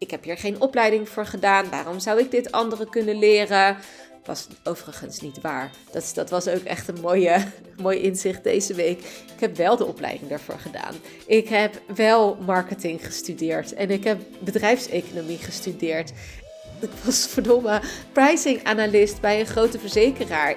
ik heb hier geen opleiding voor gedaan. Waarom zou ik dit anderen kunnen leren? Was overigens niet waar. Dat, dat was ook echt een mooie, mooi inzicht deze week. Ik heb wel de opleiding daarvoor gedaan. Ik heb wel marketing gestudeerd. En ik heb bedrijfseconomie gestudeerd. Ik was verdomme pricing analyst bij een grote verzekeraar.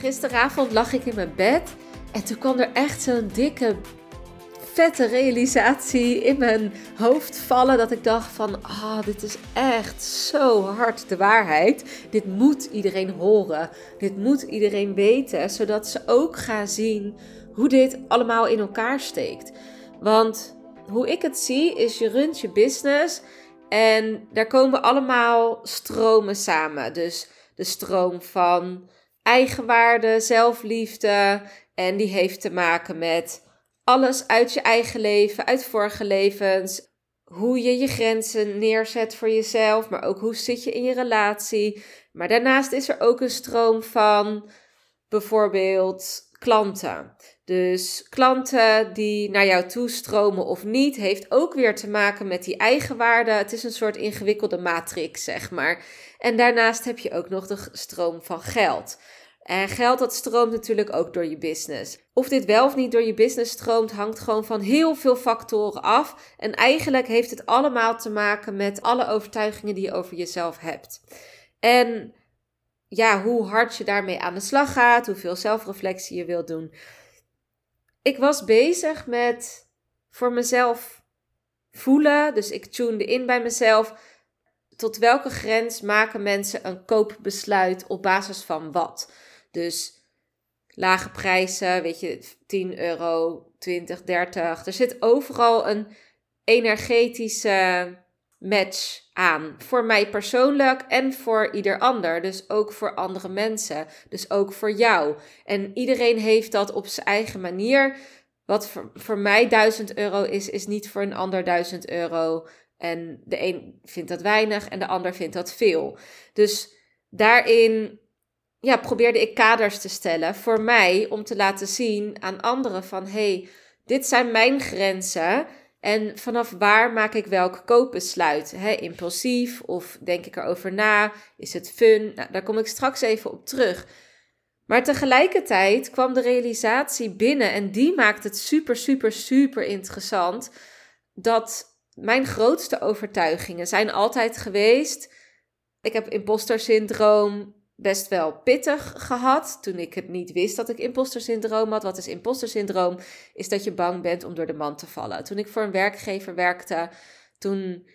Gisteravond lag ik in mijn bed en toen kwam er echt zo'n dikke, vette realisatie in mijn hoofd vallen. Dat ik dacht van, ah, dit is echt zo hard de waarheid. Dit moet iedereen horen. Dit moet iedereen weten, zodat ze ook gaan zien hoe dit allemaal in elkaar steekt. Want hoe ik het zie is, je runt je business en daar komen allemaal stromen samen. Dus de stroom van eigenwaarde, zelfliefde. En die heeft te maken met alles uit je eigen leven, uit vorige levens. Hoe je je grenzen neerzet voor jezelf, maar ook hoe zit je in je relatie. Maar daarnaast is er ook een stroom van bijvoorbeeld klanten. Dus klanten die naar jou toestromen of niet, heeft ook weer te maken met die eigenwaarde. Het is een soort ingewikkelde matrix, zeg maar. En daarnaast heb je ook nog de stroom van geld. En geld dat stroomt natuurlijk ook door je business. Of dit wel of niet door je business stroomt, hangt gewoon van heel veel factoren af. En eigenlijk heeft het allemaal te maken met alle overtuigingen die je over jezelf hebt. En ja, hoe hard je daarmee aan de slag gaat, hoeveel zelfreflectie je wilt doen. Ik was bezig met voor mezelf voelen, dus ik tunede in bij mezelf. Tot welke grens maken mensen een koopbesluit op basis van wat? Dus lage prijzen, weet je, 10 euro, 20, 30. Er zit overal een energetische match aan. Voor mij persoonlijk en voor ieder ander. Dus ook voor andere mensen. Dus ook voor jou. En iedereen heeft dat op zijn eigen manier. Wat voor, voor mij 1000 euro is, is niet voor een ander 1000 euro. En de een vindt dat weinig en de ander vindt dat veel. Dus daarin ja, probeerde ik kaders te stellen voor mij om te laten zien aan anderen van hey, dit zijn mijn grenzen en vanaf waar maak ik welk koopbesluit? He, impulsief of denk ik erover na? Is het fun? Nou, daar kom ik straks even op terug. Maar tegelijkertijd kwam de realisatie binnen en die maakt het super, super, super interessant dat mijn grootste overtuigingen zijn altijd geweest. Ik heb imposter syndroom, best wel pittig gehad toen ik het niet wist dat ik imposter syndroom had. Wat is imposter syndroom? Is dat je bang bent om door de man te vallen. Toen ik voor een werkgever werkte, toen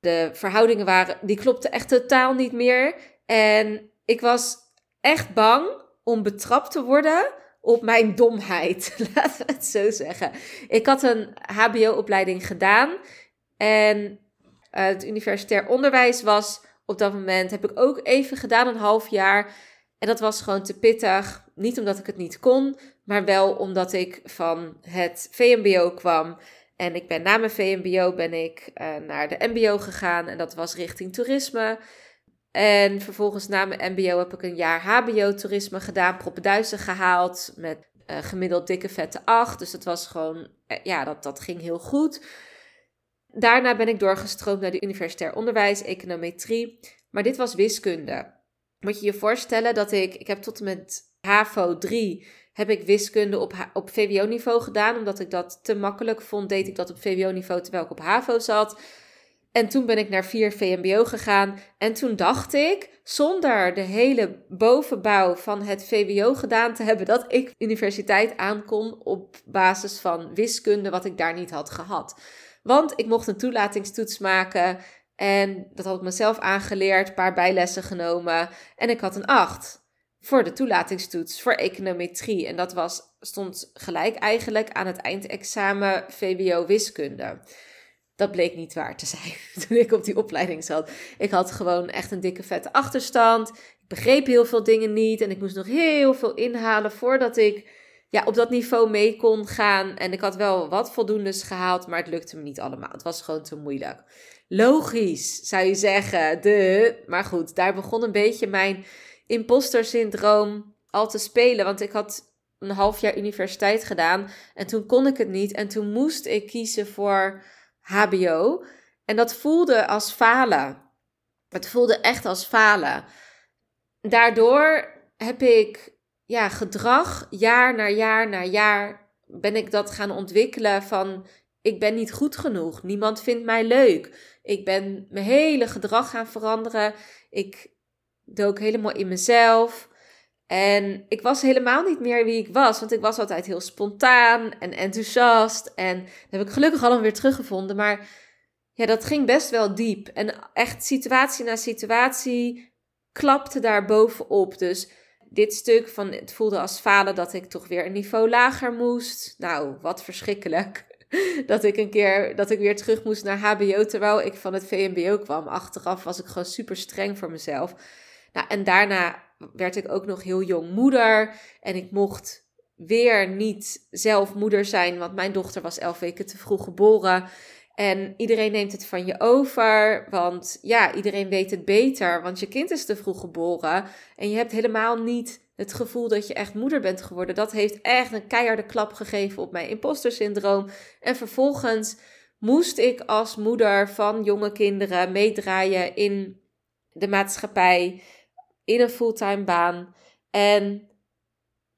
de verhoudingen waren, die klopten echt totaal niet meer. En ik was echt bang om betrapt te worden op mijn domheid. Laten we het zo zeggen. Ik had een HBO-opleiding gedaan en uh, het universitair onderwijs was op dat moment. Heb ik ook even gedaan, een half jaar. En dat was gewoon te pittig. Niet omdat ik het niet kon, maar wel omdat ik van het VMBO kwam. En ik ben na mijn VMBO ben ik uh, naar de MBO gegaan. En dat was richting toerisme. En vervolgens na mijn MBO heb ik een jaar HBO-toerisme gedaan. Proppenduizen gehaald met uh, gemiddeld dikke vette 8. Dus dat was gewoon, uh, ja, dat, dat ging heel goed. Daarna ben ik doorgestroomd naar de universitair onderwijs, econometrie. Maar dit was wiskunde. Moet je je voorstellen dat ik, ik heb tot en met HAVO 3 heb ik wiskunde op, op VWO-niveau gedaan. Omdat ik dat te makkelijk vond, deed ik dat op VWO-niveau terwijl ik op HAVO zat. En toen ben ik naar 4 VMBO gegaan. En toen dacht ik, zonder de hele bovenbouw van het VWO gedaan te hebben, dat ik universiteit aankon op basis van wiskunde, wat ik daar niet had gehad. Want ik mocht een toelatingstoets maken En dat had ik mezelf aangeleerd, een paar bijlessen genomen. En ik had een 8 voor de toelatingstoets voor econometrie. En dat was, stond gelijk eigenlijk aan het eindexamen VWO wiskunde. Dat bleek niet waar te zijn toen ik op die opleiding zat. Ik had gewoon echt een dikke vette achterstand. Ik begreep heel veel dingen niet en ik moest nog heel veel inhalen voordat ik ja, op dat niveau mee kon gaan. En ik had wel wat voldoendes gehaald, maar het lukte me niet allemaal. Het was gewoon te moeilijk. Logisch, zou je zeggen. De. Maar goed, daar begon een beetje mijn imposter syndroom al te spelen. Want ik had een half jaar universiteit gedaan en toen kon ik het niet. En toen moest ik kiezen voor HBO. En dat voelde als falen. Het voelde echt als falen. Daardoor heb ik ja, gedrag jaar na jaar na jaar ben ik dat gaan ontwikkelen van ik ben niet goed genoeg. Niemand vindt mij leuk. Ik ben mijn hele gedrag gaan veranderen. Ik dook helemaal in mezelf. En ik was helemaal niet meer wie ik was, want ik was altijd heel spontaan en enthousiast. En dat heb ik gelukkig allemaal weer teruggevonden. Maar ja, dat ging best wel diep. En echt situatie na situatie klapte daar bovenop. Dus dit stuk van het voelde als falen dat ik toch weer een niveau lager moest. Nou, wat verschrikkelijk. Dat ik een keer dat ik weer terug moest naar HBO terwijl ik van het VMBO kwam. Achteraf was ik gewoon super streng voor mezelf. Nou, en daarna werd ik ook nog heel jong moeder. En ik mocht weer niet zelf moeder zijn, want mijn dochter was elf weken te vroeg geboren. En iedereen neemt het van je over, want ja, iedereen weet het beter, want je kind is te vroeg geboren. En je hebt helemaal niet het gevoel dat je echt moeder bent geworden. Dat heeft echt een keiharde klap gegeven op mijn imposter syndroom. En vervolgens moest ik als moeder van jonge kinderen meedraaien in de maatschappij in een fulltime baan. En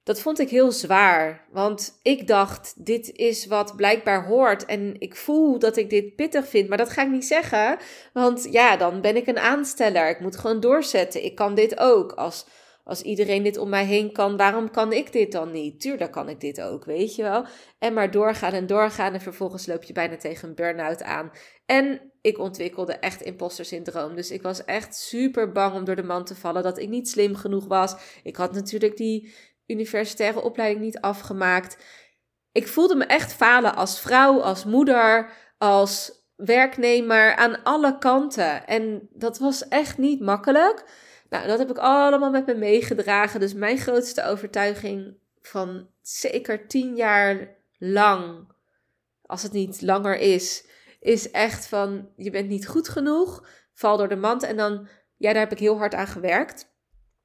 dat vond ik heel zwaar, want ik dacht, dit is wat blijkbaar hoort en ik voel dat ik dit pittig vind, maar dat ga ik niet zeggen, want ja, dan ben ik een aansteller. Ik moet gewoon doorzetten. Ik kan dit ook. Als als iedereen dit om mij heen kan, waarom kan ik dit dan niet? Tuurlijk kan ik dit ook, weet je wel. En maar doorgaan en doorgaan en vervolgens loop je bijna tegen een burn-out aan. En ik ontwikkelde echt imposter syndroom. Dus ik was echt super bang om door de man te vallen, dat ik niet slim genoeg was. Ik had natuurlijk die universitaire opleiding niet afgemaakt. Ik voelde me echt falen als vrouw, als moeder, als werknemer aan alle kanten. En dat was echt niet makkelijk. Nou, dat heb ik allemaal met me meegedragen. Dus mijn grootste overtuiging van zeker tien jaar lang, als het niet langer is, is echt van je bent niet goed genoeg, val door de mand. En dan, ja, daar heb ik heel hard aan gewerkt.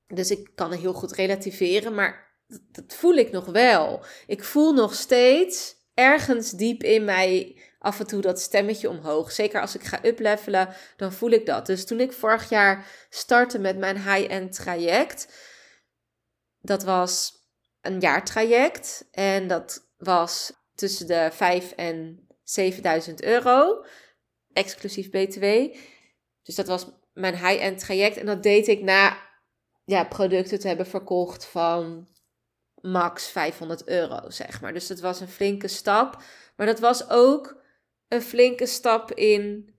Dus ik kan heel goed relativeren, maar dat, voel ik nog wel. Ik voel nog steeds ergens diep in mij af en toe dat stemmetje omhoog. Zeker als ik ga uplevelen, dan voel ik dat. Dus toen ik vorig jaar startte met mijn high-end traject, dat was een jaartraject en dat was tussen de 5 en 7000 euro, exclusief BTW. Dus dat was mijn high-end traject en dat deed ik na ja, producten te hebben verkocht van max 500 euro, zeg maar. Dus dat was een flinke stap. Maar dat was ook een flinke stap in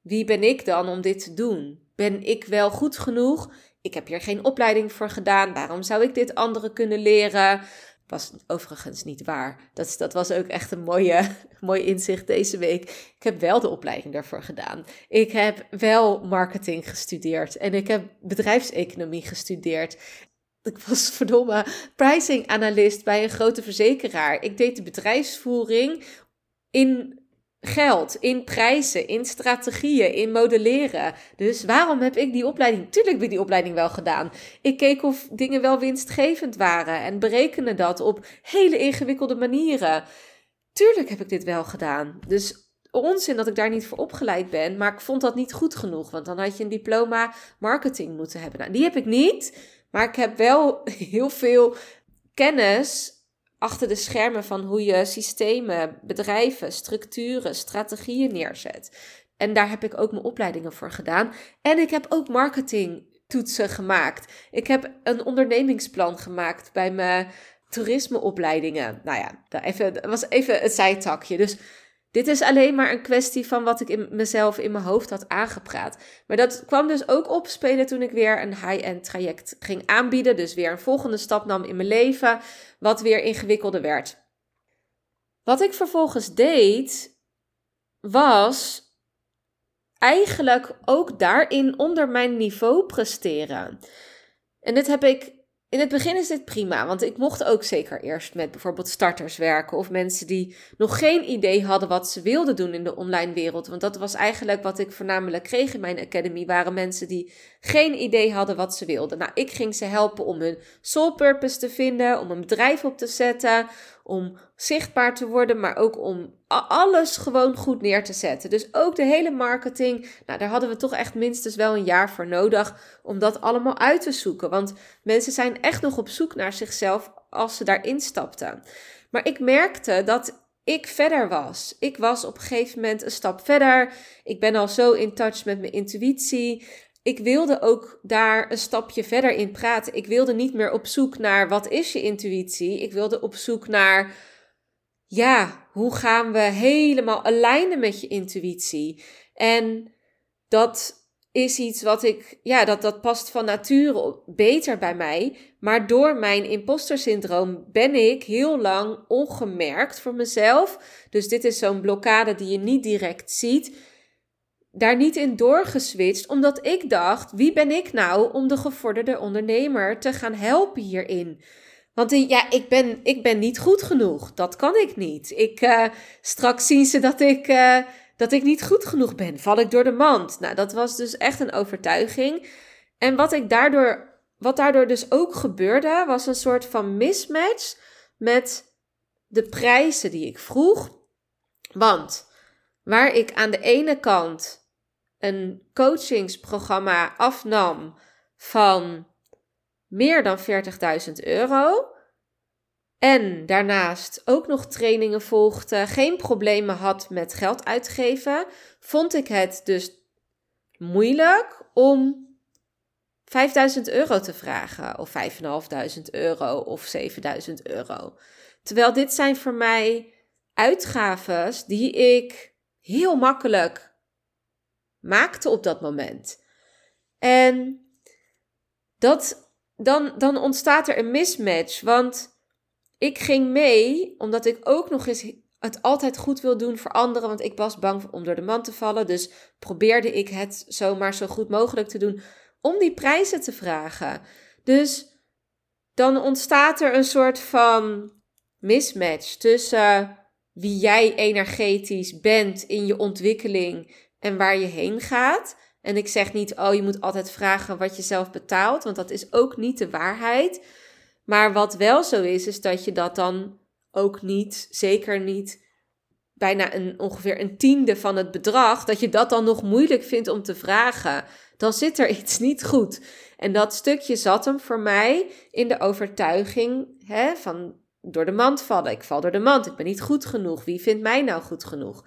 wie ben ik dan om dit te doen? Ben ik wel goed genoeg? Ik heb hier geen opleiding voor gedaan. Waarom zou ik dit anderen kunnen leren? Was overigens niet waar. Dat, dat was ook echt een mooie, mooi inzicht deze week. Ik heb wel de opleiding daarvoor gedaan. Ik heb wel marketing gestudeerd en ik heb bedrijfseconomie gestudeerd. Ik was verdomme pricing analyst bij een grote verzekeraar. Ik deed de bedrijfsvoering in geld, in prijzen, in strategieën, in modelleren. Dus waarom heb ik die opleiding? Tuurlijk heb ik die opleiding wel gedaan. Ik keek of dingen wel winstgevend waren en berekende dat op hele ingewikkelde manieren. Tuurlijk heb ik dit wel gedaan. Dus onzin dat ik daar niet voor opgeleid ben, maar ik vond dat niet goed genoeg, want dan had je een diploma marketing moeten hebben. Nou, die heb ik niet, maar ik heb wel heel veel kennis achter de schermen van hoe je systemen, bedrijven, structuren, strategieën neerzet. En daar heb ik ook mijn opleidingen voor gedaan. En ik heb ook marketingtoetsen gemaakt. Ik heb een ondernemingsplan gemaakt bij mijn toerismeopleidingen. Nou ja, dat, was even het zijtakje. Dus Dit is alleen maar een kwestie van wat ik in mezelf in mijn hoofd had aangepraat. Maar dat kwam dus ook opspelen toen ik weer een high-end traject ging aanbieden. Dus weer een volgende stap nam in mijn leven, wat weer ingewikkelder werd. Wat ik vervolgens deed, was eigenlijk ook daarin onder mijn niveau presteren. En dit heb ik in het begin is dit prima, want ik mocht ook zeker eerst met bijvoorbeeld starters werken of mensen die nog geen idee hadden wat ze wilden doen in de online wereld. Want dat was eigenlijk wat ik voornamelijk kreeg in mijn academy, waren mensen die geen idee hadden wat ze wilden. Nou, ik ging ze helpen om hun soul purpose te vinden, om een bedrijf op te zetten, om zichtbaar te worden, maar ook om alles gewoon goed neer te zetten. Dus ook de hele marketing, nou, daar hadden we toch echt minstens wel een jaar voor nodig om dat allemaal uit te zoeken. Want mensen zijn echt nog op zoek naar zichzelf als ze daarin stapten. Maar ik merkte dat ik verder was. Ik was op een gegeven moment een stap verder. Ik ben al zo in touch met mijn intuïtie ik wilde ook daar een stapje verder in praten. Ik wilde niet meer op zoek naar wat is je intuïtie. Ik wilde op zoek naar, ja, hoe gaan we helemaal alignen met je intuïtie? En dat is iets wat ik, ja, dat, dat past van nature beter bij mij. Maar door mijn imposter syndroom ben ik heel lang ongemerkt voor mezelf. Dus dit is zo'n blokkade die je niet direct ziet daar niet in doorgeswitcht, omdat ik dacht: wie ben ik nou om de gevorderde ondernemer te gaan helpen hierin? Want ja, ik ben, ik ben niet goed genoeg. Dat kan ik niet. Ik, uh, straks zien ze dat ik, uh, dat ik niet goed genoeg ben. Val ik door de mand. Nou, dat was dus echt een overtuiging. En wat, ik daardoor, wat daardoor dus ook gebeurde, was een soort van mismatch met de prijzen die ik vroeg. Want waar ik aan de ene kant een coachingsprogramma afnam van meer dan 40.000 euro. En daarnaast ook nog trainingen volgde, geen problemen had met geld uitgeven, vond ik het dus moeilijk om 5000 euro te vragen, of 5.500 euro, of 7000 euro. Terwijl dit zijn voor mij uitgaves die ik heel makkelijk maakte op dat moment. En dat, dan, dan ontstaat er een mismatch. Want ik ging mee, omdat ik ook nog eens het altijd goed wil doen voor anderen. Want ik was bang om door de man te vallen. Dus probeerde ik het zomaar zo goed mogelijk te doen om die prijzen te vragen. Dus dan ontstaat er een soort van mismatch tussen wie jij energetisch bent in je ontwikkeling en waar je heen gaat. En ik zeg niet, oh, je moet altijd vragen wat je zelf betaalt, want dat is ook niet de waarheid. Maar wat wel zo is, is dat je dat dan ook niet, zeker niet bijna een, ongeveer een tiende van het bedrag, dat je dat dan nog moeilijk vindt om te vragen. Dan zit er iets niet goed. En dat stukje zat hem voor mij in de overtuiging hè, van door de mand vallen. Ik val door de mand, ik ben niet goed genoeg. Wie vindt mij nou goed genoeg?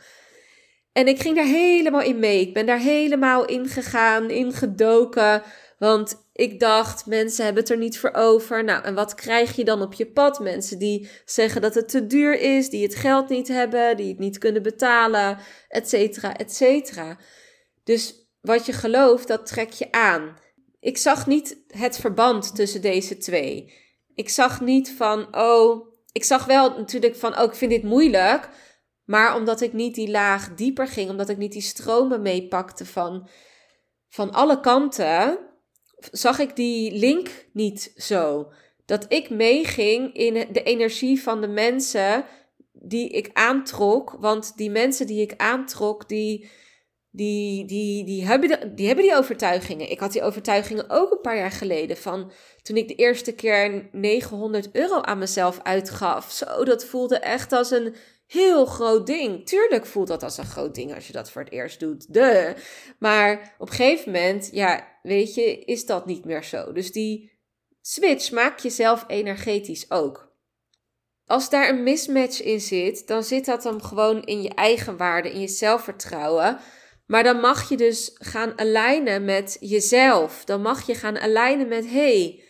En ik ging daar helemaal in mee. Ik ben daar helemaal in gegaan, in gedoken. Want ik dacht, mensen hebben het er niet voor over. Nou, en wat krijg je dan op je pad? Mensen die zeggen dat het te duur is, die het geld niet hebben, die het niet kunnen betalen, et cetera, et cetera. Dus wat je gelooft, dat trek je aan. Ik zag niet het verband tussen deze twee. Ik zag niet van, oh, ik zag wel natuurlijk van, oh, ik vind dit moeilijk. Maar omdat ik niet die laag dieper ging, omdat ik niet die stromen meepakte van, van alle kanten, zag ik die link niet zo. Dat ik meeging in de energie van de mensen die ik aantrok. Want die mensen die ik aantrok, die, die, die, die, hebben, die hebben die overtuigingen. Ik had die overtuigingen ook een paar jaar geleden. Van toen ik de eerste keer 900 euro aan mezelf uitgaf. Zo, dat voelde echt als een heel groot ding. Tuurlijk voelt dat als een groot ding als je dat voor het eerst doet. De. Maar op een gegeven moment, ja, weet je, is dat niet meer zo. Dus die switch maak je zelf energetisch ook. Als daar een mismatch in zit, dan zit dat dan gewoon in je eigen waarde, in je zelfvertrouwen. Maar dan mag je dus gaan alignen met jezelf. Dan mag je gaan alignen met: hey,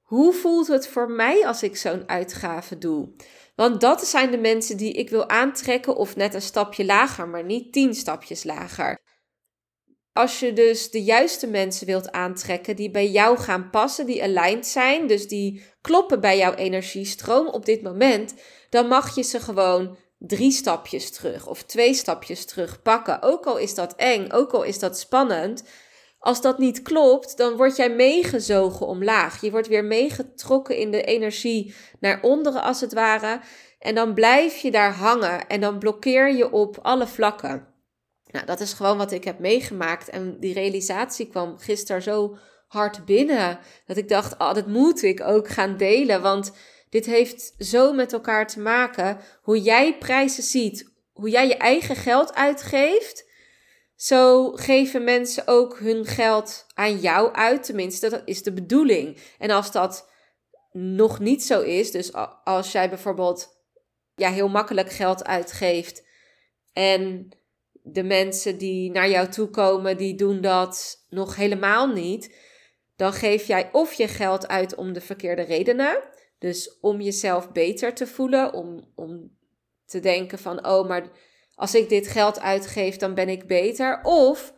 hoe voelt het voor mij als ik zo'n uitgave doe? Want dat zijn de mensen die ik wil aantrekken, of net een stapje lager, maar niet tien stapjes lager. Als je dus de juiste mensen wilt aantrekken die bij jou gaan passen, die aligned zijn, dus die kloppen bij jouw energiestroom op dit moment, dan mag je ze gewoon drie stapjes terug of twee stapjes terug pakken. Ook al is dat eng, ook al is dat spannend. Als dat niet klopt, dan word jij meegezogen omlaag. Je wordt weer meegetrokken in de energie naar onderen, als het ware. En dan blijf je daar hangen en dan blokkeer je op alle vlakken. Nou, dat is gewoon wat ik heb meegemaakt. En die realisatie kwam gisteren zo hard binnen. Dat ik dacht, oh, dat moet ik ook gaan delen. Want dit heeft zo met elkaar te maken. Hoe jij prijzen ziet, hoe jij je eigen geld uitgeeft. Zo geven mensen ook hun geld aan jou uit. Tenminste, dat is de bedoeling. En als dat nog niet zo is, dus als jij bijvoorbeeld ja, heel makkelijk geld uitgeeft en de mensen die naar jou toe komen, die doen dat nog helemaal niet. Dan geef jij of je geld uit om de verkeerde redenen. Dus om jezelf beter te voelen, om, om te denken van, oh, maar als ik dit geld uitgeef, dan ben ik beter. Of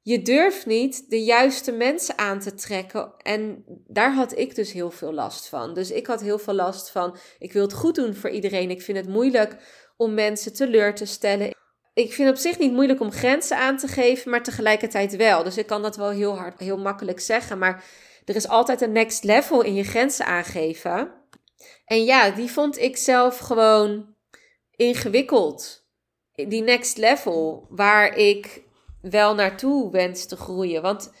je durft niet de juiste mensen aan te trekken. En daar had ik dus heel veel last van. Dus ik had heel veel last van, ik wil het goed doen voor iedereen. Ik vind het moeilijk om mensen teleur te stellen ik vind op zich niet moeilijk om grenzen aan te geven, maar tegelijkertijd wel. Dus ik kan dat wel heel hard, heel makkelijk zeggen. Maar er is altijd een next level in je grenzen aangeven. En ja, die vond ik zelf gewoon ingewikkeld. Die next level, waar ik wel naartoe wens te groeien. Want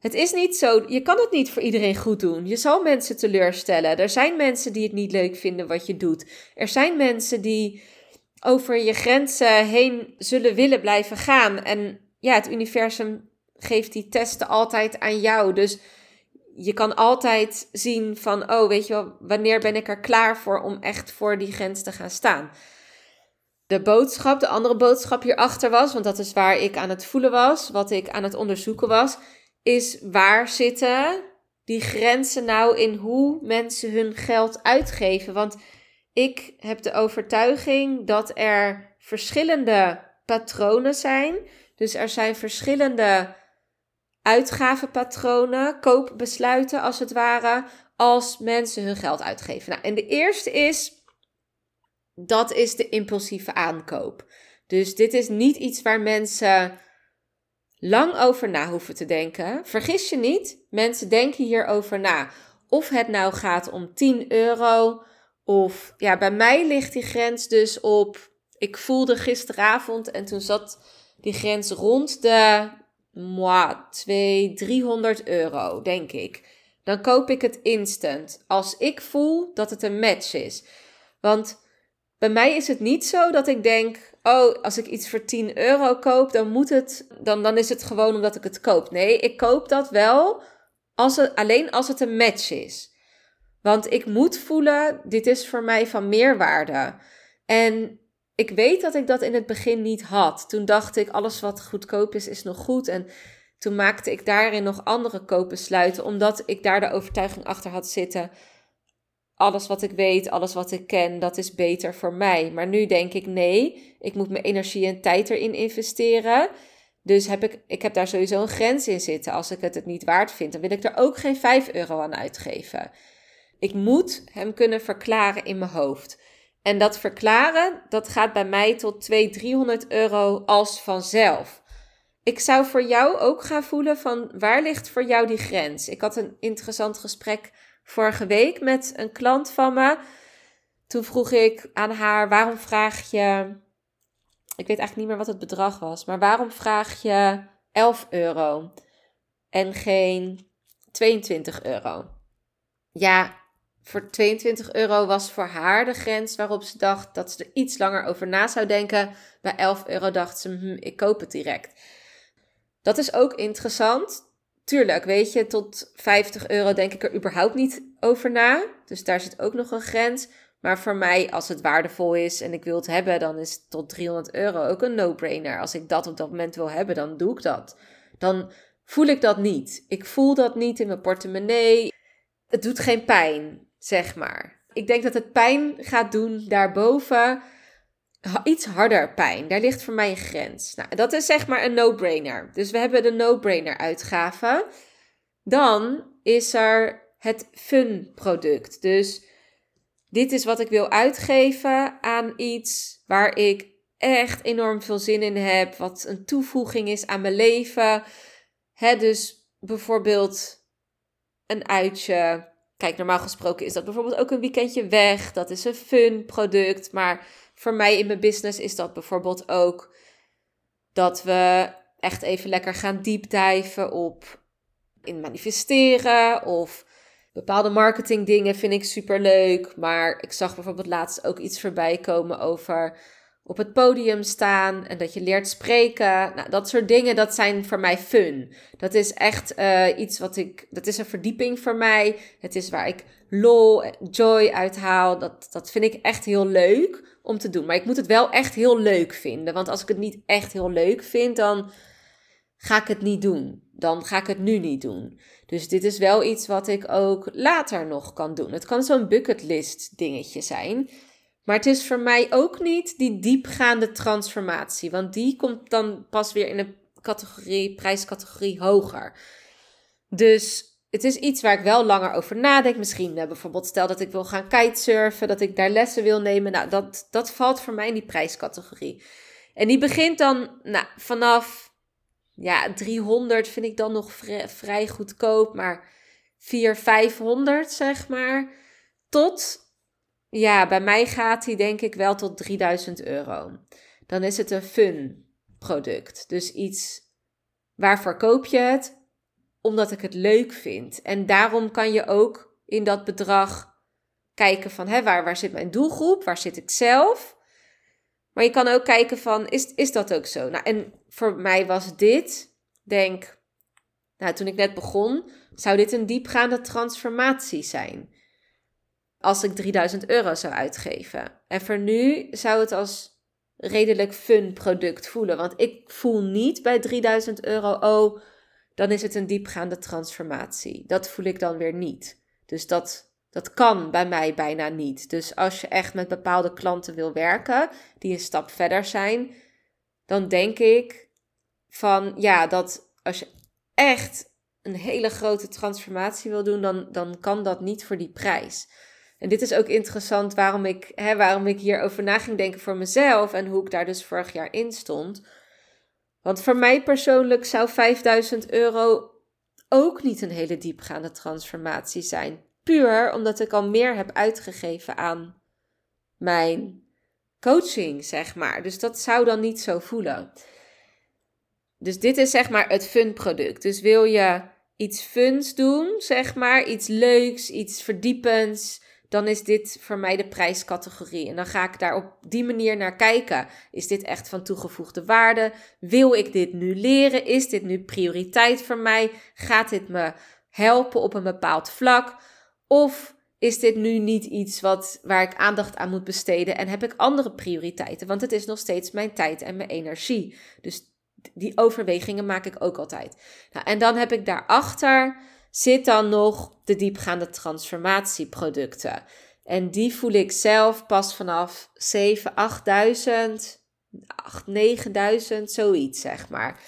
het is niet zo, je kan het niet voor iedereen goed doen. Je zal mensen teleurstellen. Er zijn mensen die het niet leuk vinden wat je doet. Er zijn mensen die over je grenzen heen zullen willen blijven gaan. En ja, het universum geeft die testen altijd aan jou. Dus je kan altijd zien van, oh, weet je wel, wanneer ben ik er klaar voor om echt voor die grens te gaan staan. De boodschap, de andere boodschap hierachter was, want dat is waar ik aan het voelen was, wat ik aan het onderzoeken was, is waar zitten die grenzen nou in hoe mensen hun geld uitgeven? Want ik heb de overtuiging dat er verschillende patronen zijn. Dus er zijn verschillende uitgavenpatronen, koopbesluiten als het ware, als mensen hun geld uitgeven. Nou, en de eerste is, dat is de impulsieve aankoop. Dus dit is niet iets waar mensen lang over na hoeven te denken. Vergis je niet, mensen denken hierover na. Of het nou gaat om 10 euro, of ja, bij mij ligt die grens dus op. Ik voelde gisteravond en toen zat die grens rond de moi, 200, 300 euro, denk ik. Dan koop ik het instant. Als ik voel dat het een match is. Want bij mij is het niet zo dat ik denk: oh, als ik iets voor 10 euro koop, dan moet het. Dan, dan is het gewoon omdat ik het koop. Nee, ik koop dat wel als het, alleen als het een match is. Want ik moet voelen, dit is voor mij van meerwaarde. En ik weet dat ik dat in het begin niet had. Toen dacht ik, alles wat goedkoop is, is nog goed. En toen maakte ik daarin nog andere koopbesluiten, omdat ik daar de overtuiging achter had zitten. Alles wat ik weet, alles wat ik ken, dat is beter voor mij. Maar nu denk ik, nee, ik moet mijn energie en tijd erin investeren. Dus heb ik, ik heb daar sowieso een grens in zitten. Als ik het het niet waard vind, dan wil ik er ook geen 5 euro aan uitgeven. Ik moet hem kunnen verklaren in mijn hoofd. En dat verklaren, dat gaat bij mij tot 200, 300 euro als vanzelf. Ik zou voor jou ook gaan voelen van waar ligt voor jou die grens? Ik had een interessant gesprek vorige week met een klant van me. Toen vroeg ik aan haar: waarom vraag je. Ik weet eigenlijk niet meer wat het bedrag was, maar waarom vraag je 11 euro en geen 22 euro? Ja, voor 22 euro was voor haar de grens waarop ze dacht dat ze er iets langer over na zou denken. Bij 11 euro dacht ze, hm, ik koop het direct. Dat is ook interessant. Tuurlijk, weet je, tot 50 euro denk ik er überhaupt niet over na. Dus daar zit ook nog een grens. Maar voor mij, als het waardevol is en ik wil het hebben, dan is tot 300 euro ook een no-brainer. Als ik dat op dat moment wil hebben, dan doe ik dat. Dan voel ik dat niet. Ik voel dat niet in mijn portemonnee. Het doet geen pijn zeg maar. Ik denk dat het pijn gaat doen daarboven. Iets harder pijn. Daar ligt voor mij een grens. Nou, dat is zeg maar een no-brainer. Dus we hebben de no-brainer uitgave. Dan is er het fun product. Dus dit is wat ik wil uitgeven aan iets waar ik echt enorm veel zin in heb. Wat een toevoeging is aan mijn leven. Hè, dus bijvoorbeeld een uitje. Kijk, normaal gesproken is dat bijvoorbeeld ook een weekendje weg. Dat is een fun product. Maar voor mij in mijn business is dat bijvoorbeeld ook dat we echt even lekker gaan diepdijven op in manifesteren of bepaalde marketing dingen vind ik super leuk. Maar ik zag bijvoorbeeld laatst ook iets voorbij komen over op het podium staan en dat je leert spreken. Nou, dat soort dingen, dat zijn voor mij fun. Dat is echt uh, iets wat ik, dat is een verdieping voor mij. Het is waar ik lol, joy uithaal. Dat, dat vind ik echt heel leuk om te doen. Maar ik moet het wel echt heel leuk vinden. Want als ik het niet echt heel leuk vind, dan ga ik het niet doen. Dan ga ik het nu niet doen. Dus dit is wel iets wat ik ook later nog kan doen. Het kan zo'n bucketlist dingetje zijn. Maar het is voor mij ook niet die diepgaande transformatie. Want die komt dan pas weer in een categorie, prijscategorie hoger. Dus het is iets waar ik wel langer over nadenk. Misschien uh, bijvoorbeeld stel dat ik wil gaan kitesurfen, dat ik daar lessen wil nemen. Nou, dat, dat valt voor mij in die prijscategorie. En die begint dan nou, vanaf ja, 300 vind ik dan nog vrij, vrij goedkoop, maar 400, 500 zeg maar. Tot ja, bij mij gaat die denk ik wel tot 3000 euro. Dan is het een fun product. Dus iets, waarvoor koop je het? Omdat ik het leuk vind. En daarom kan je ook in dat bedrag kijken van, hè, waar, waar zit mijn doelgroep? Waar zit ik zelf? Maar je kan ook kijken van, is, is dat ook zo? Nou, en voor mij was dit, denk, nou, toen ik net begon, zou dit een diepgaande transformatie zijn als ik 3000 euro zou uitgeven. En voor nu zou het als redelijk fun product voelen. Want ik voel niet bij 3000 euro, oh, dan is het een diepgaande transformatie. Dat voel ik dan weer niet. Dus dat, dat kan bij mij bijna niet. Dus als je echt met bepaalde klanten wil werken, die een stap verder zijn, dan denk ik van ja, dat als je echt een hele grote transformatie wil doen, dan, dan kan dat niet voor die prijs. En dit is ook interessant waarom ik, hè, waarom ik hierover na ging denken voor mezelf en hoe ik daar dus vorig jaar in stond. Want voor mij persoonlijk zou 5000 euro ook niet een hele diepgaande transformatie zijn. Puur omdat ik al meer heb uitgegeven aan mijn coaching, zeg maar. Dus dat zou dan niet zo voelen. Dus dit is zeg maar het fun product. Dus wil je iets funs doen, zeg maar, iets leuks, iets verdiepends, dan is dit voor mij de prijscategorie. En dan ga ik daar op die manier naar kijken. Is dit echt van toegevoegde waarde? Wil ik dit nu leren? Is dit nu prioriteit voor mij? Gaat dit me helpen op een bepaald vlak? Of is dit nu niet iets wat, waar ik aandacht aan moet besteden en heb ik andere prioriteiten? Want het is nog steeds mijn tijd en mijn energie. Dus die overwegingen maak ik ook altijd. Nou, en dan heb ik daarachter zit dan nog de diepgaande transformatieproducten. En die voel ik zelf pas vanaf 7, 8.000, 8, 9.000, zoiets zeg maar.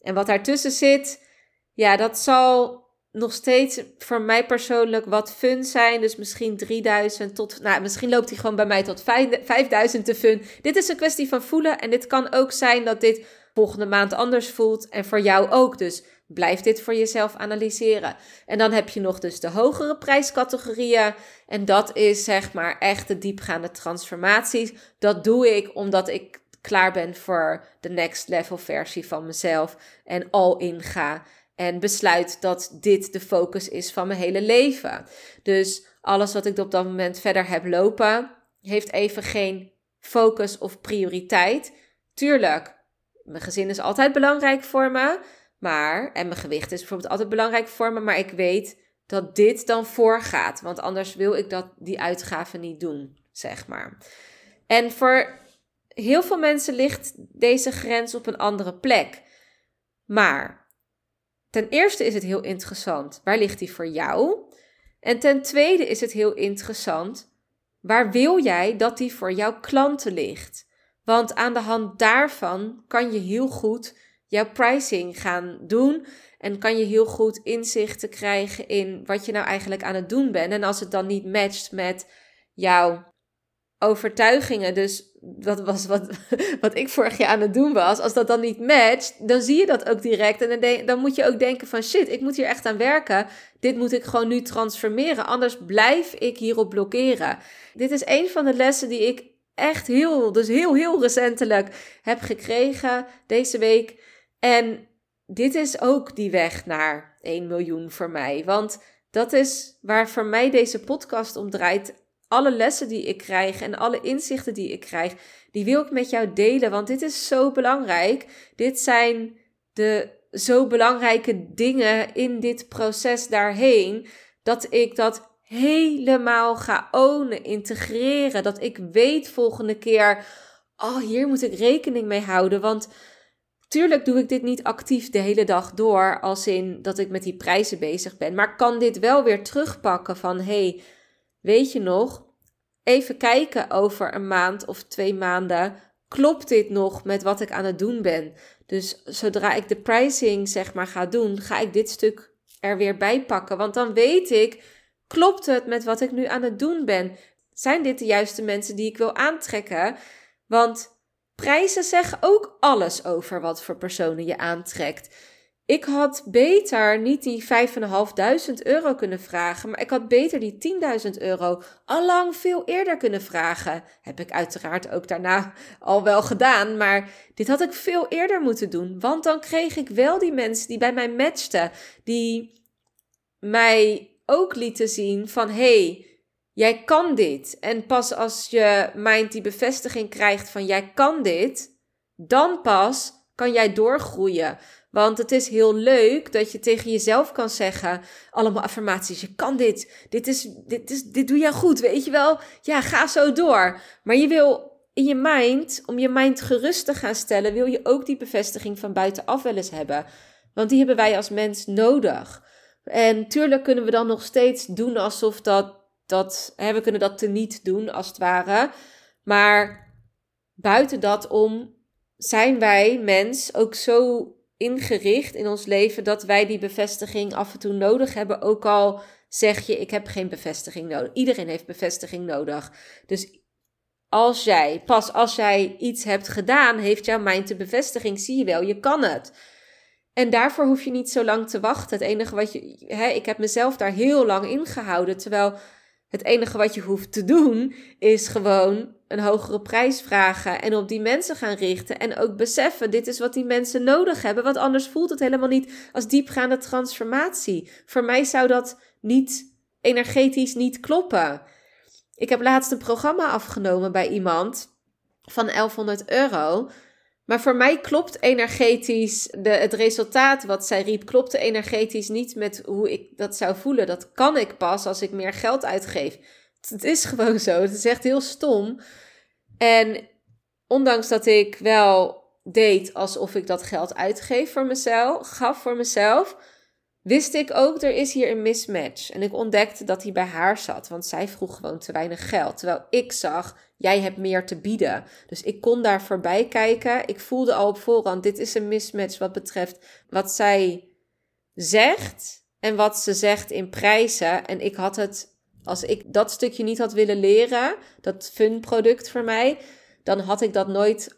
En wat daartussen zit, ja, dat zal nog steeds voor mij persoonlijk wat fun zijn. Dus misschien 3000 tot, nou, misschien loopt hij gewoon bij mij tot 5000 te fun. Dit is een kwestie van voelen. En dit kan ook zijn dat dit volgende maand anders voelt. En voor jou ook. Dus Blijf dit voor jezelf analyseren. En dan heb je nog dus de hogere prijscategorieën. En dat is zeg maar echt de diepgaande transformaties. Dat doe ik omdat ik klaar ben voor de next level versie van mezelf. En al in ga. En besluit dat dit de focus is van mijn hele leven. Dus alles wat ik op dat moment verder heb lopen, heeft even geen focus of prioriteit. Tuurlijk, mijn gezin is altijd belangrijk voor me. Maar, en mijn gewicht is bijvoorbeeld altijd belangrijk voor me, maar ik weet dat dit dan voorgaat. Want anders wil ik dat, die uitgaven niet doen, zeg maar. En voor heel veel mensen ligt deze grens op een andere plek. Maar ten eerste is het heel interessant, waar ligt die voor jou? En ten tweede is het heel interessant, waar wil jij dat die voor jouw klanten ligt? Want aan de hand daarvan kan je heel goed jouw pricing gaan doen. En kan je heel goed inzichten krijgen in wat je nou eigenlijk aan het doen bent. En als het dan niet matcht met jouw overtuigingen, dus dat was wat, wat ik vorig jaar aan het doen was. Als dat dan niet matcht, dan zie je dat ook direct. En dan, dan moet je ook denken van shit, ik moet hier echt aan werken. Dit moet ik gewoon nu transformeren. Anders blijf ik hierop blokkeren. Dit is een van de lessen die ik echt heel, dus heel, heel recentelijk heb gekregen deze week. En dit is ook die weg naar 1 miljoen voor mij. Want dat is waar voor mij deze podcast om draait. Alle lessen die ik krijg en alle inzichten die ik krijg, die wil ik met jou delen. Want dit is zo belangrijk. Dit zijn de zo belangrijke dingen in dit proces daarheen. Dat ik dat helemaal ga ownen, integreren. Dat ik weet volgende keer, oh hier moet ik rekening mee houden. Want tuurlijk doe ik dit niet actief de hele dag door, als in dat ik met die prijzen bezig ben. Maar kan dit wel weer terugpakken van, hey, weet je nog, even kijken over een maand of twee maanden. Klopt dit nog met wat ik aan het doen ben? Dus zodra ik de pricing zeg maar ga doen, ga ik dit stuk er weer bij pakken. Want dan weet ik Klopt het met wat ik nu aan het doen ben? Zijn dit de juiste mensen die ik wil aantrekken? Want prijzen zeggen ook alles over wat voor personen je aantrekt. Ik had beter niet die 5.500 euro kunnen vragen, maar ik had beter die 10.000 euro allang veel eerder kunnen vragen. Heb ik uiteraard ook daarna al wel gedaan, maar dit had ik veel eerder moeten doen, want dan kreeg ik wel die mensen die bij mij matchten, die mij ook lieten zien van hey, jij kan dit. En pas als je mind die bevestiging krijgt van jij kan dit, dan pas kan jij doorgroeien. Want het is heel leuk dat je tegen jezelf kan zeggen: allemaal affirmaties. Je kan dit. Dit, is, dit, is, dit doe jij goed. Weet je wel? Ja, ga zo door. Maar je wil in je mind, om je mind gerust te gaan stellen, wil je ook die bevestiging van buitenaf wel eens hebben. Want die hebben wij als mens nodig. En tuurlijk kunnen we dan nog steeds doen alsof dat, dat we kunnen dat teniet doen als het ware. Maar buiten dat om zijn wij mens ook zo ingericht in ons leven dat wij die bevestiging af en toe nodig hebben. Ook al zeg je, ik heb geen bevestiging nodig. Iedereen heeft bevestiging nodig. Dus als jij, pas als jij iets hebt gedaan, heeft jouw mind de bevestiging. Zie je wel, je kan het. En daarvoor hoef je niet zo lang te wachten. Het enige wat je. Hè, ik heb mezelf daar heel lang in gehouden. Terwijl het enige wat je hoeft te doen is gewoon een hogere prijs vragen en op die mensen gaan richten. En ook beseffen: dit is wat die mensen nodig hebben. Want anders voelt het helemaal niet als diepgaande transformatie. Voor mij zou dat niet energetisch niet kloppen. Ik heb laatst een programma afgenomen bij iemand van 1100 euro. Maar voor mij klopt energetisch de, het resultaat wat zij riep, klopte energetisch niet met hoe ik dat zou voelen. Dat kan ik pas als ik meer geld uitgeef. Het is gewoon zo. Het is echt heel stom. En ondanks dat ik wel deed alsof ik dat geld uitgeef voor mezelf, gaf voor mezelf, wist ik ook, er is hier een mismatch. En ik ontdekte dat die bij haar zat, want zij vroeg gewoon te weinig geld. Terwijl ik zag, jij hebt meer te bieden. Dus ik kon daar voorbij kijken. Ik voelde al op voorhand, dit is een mismatch wat betreft wat zij zegt en wat ze zegt in prijzen. En ik had het, als ik dat stukje niet had willen leren, dat fun product voor mij, dan had ik dat nooit,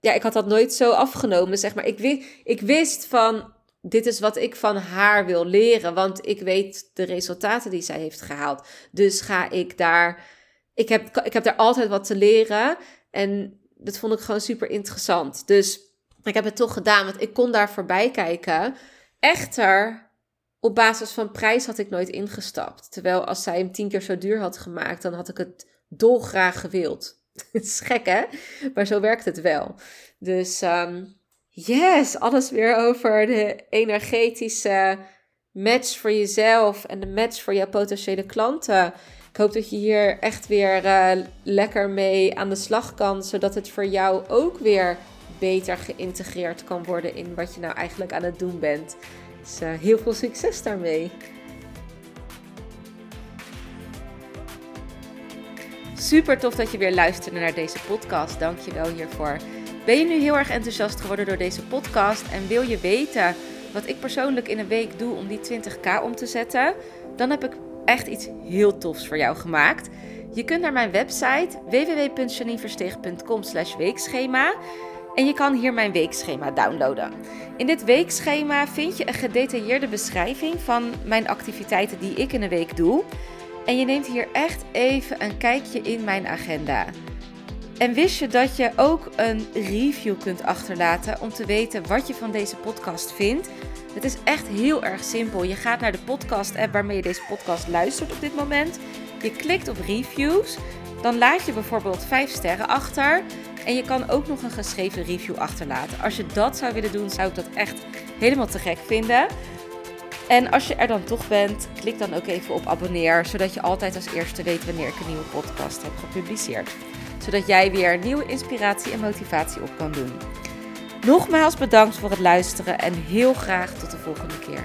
ja, ik had dat nooit zo afgenomen, zeg maar. Ik, wist, ik wist van, dit is wat ik van haar wil leren, want ik weet de resultaten die zij heeft gehaald. Dus ga ik daar, ik heb, ik heb daar altijd wat te leren en dat vond ik gewoon super interessant. Dus ik heb het toch gedaan, want ik kon daar voorbij kijken. Echter, op basis van prijs had ik nooit ingestapt. Terwijl als zij hem tien keer zo duur had gemaakt, dan had ik het dolgraag gewild. Het is gek, hè? Maar zo werkt het wel. Dus um, Yes, alles weer over de energetische match voor jezelf en de match voor jouw potentiële klanten. Ik hoop dat je hier echt weer uh, lekker mee aan de slag kan, zodat het voor jou ook weer beter geïntegreerd kan worden in wat je nou eigenlijk aan het doen bent. Dus uh, heel veel succes daarmee. Super tof dat je weer luisterde naar deze podcast. Dank je wel hiervoor. Ben je nu heel erg enthousiast geworden door deze podcast en wil je weten wat ik persoonlijk in een week doe om die 20k om te zetten? Dan heb ik echt iets heel tofs voor jou gemaakt. Je kunt naar mijn website www.janineversteeg.com weekschema en je kan hier mijn weekschema downloaden. In dit weekschema vind je een gedetailleerde beschrijving van mijn activiteiten die ik in een week doe. En je neemt hier echt even een kijkje in mijn agenda. En wist je dat je ook een review kunt achterlaten om te weten wat je van deze podcast vindt? Het is echt heel erg simpel. Je gaat naar de podcast-app waarmee je deze podcast luistert op dit moment. Je klikt op reviews. Dan laat je bijvoorbeeld 5 sterren achter. En je kan ook nog een geschreven review achterlaten. Als je dat zou willen doen, zou ik dat echt helemaal te gek vinden. En als je er dan toch bent, klik dan ook even op abonneer, zodat je altijd als eerste weet wanneer ik een nieuwe podcast heb gepubliceerd. Zodat jij weer nieuwe inspiratie en motivatie op kan doen. Nogmaals bedankt voor het luisteren en heel graag tot de volgende keer.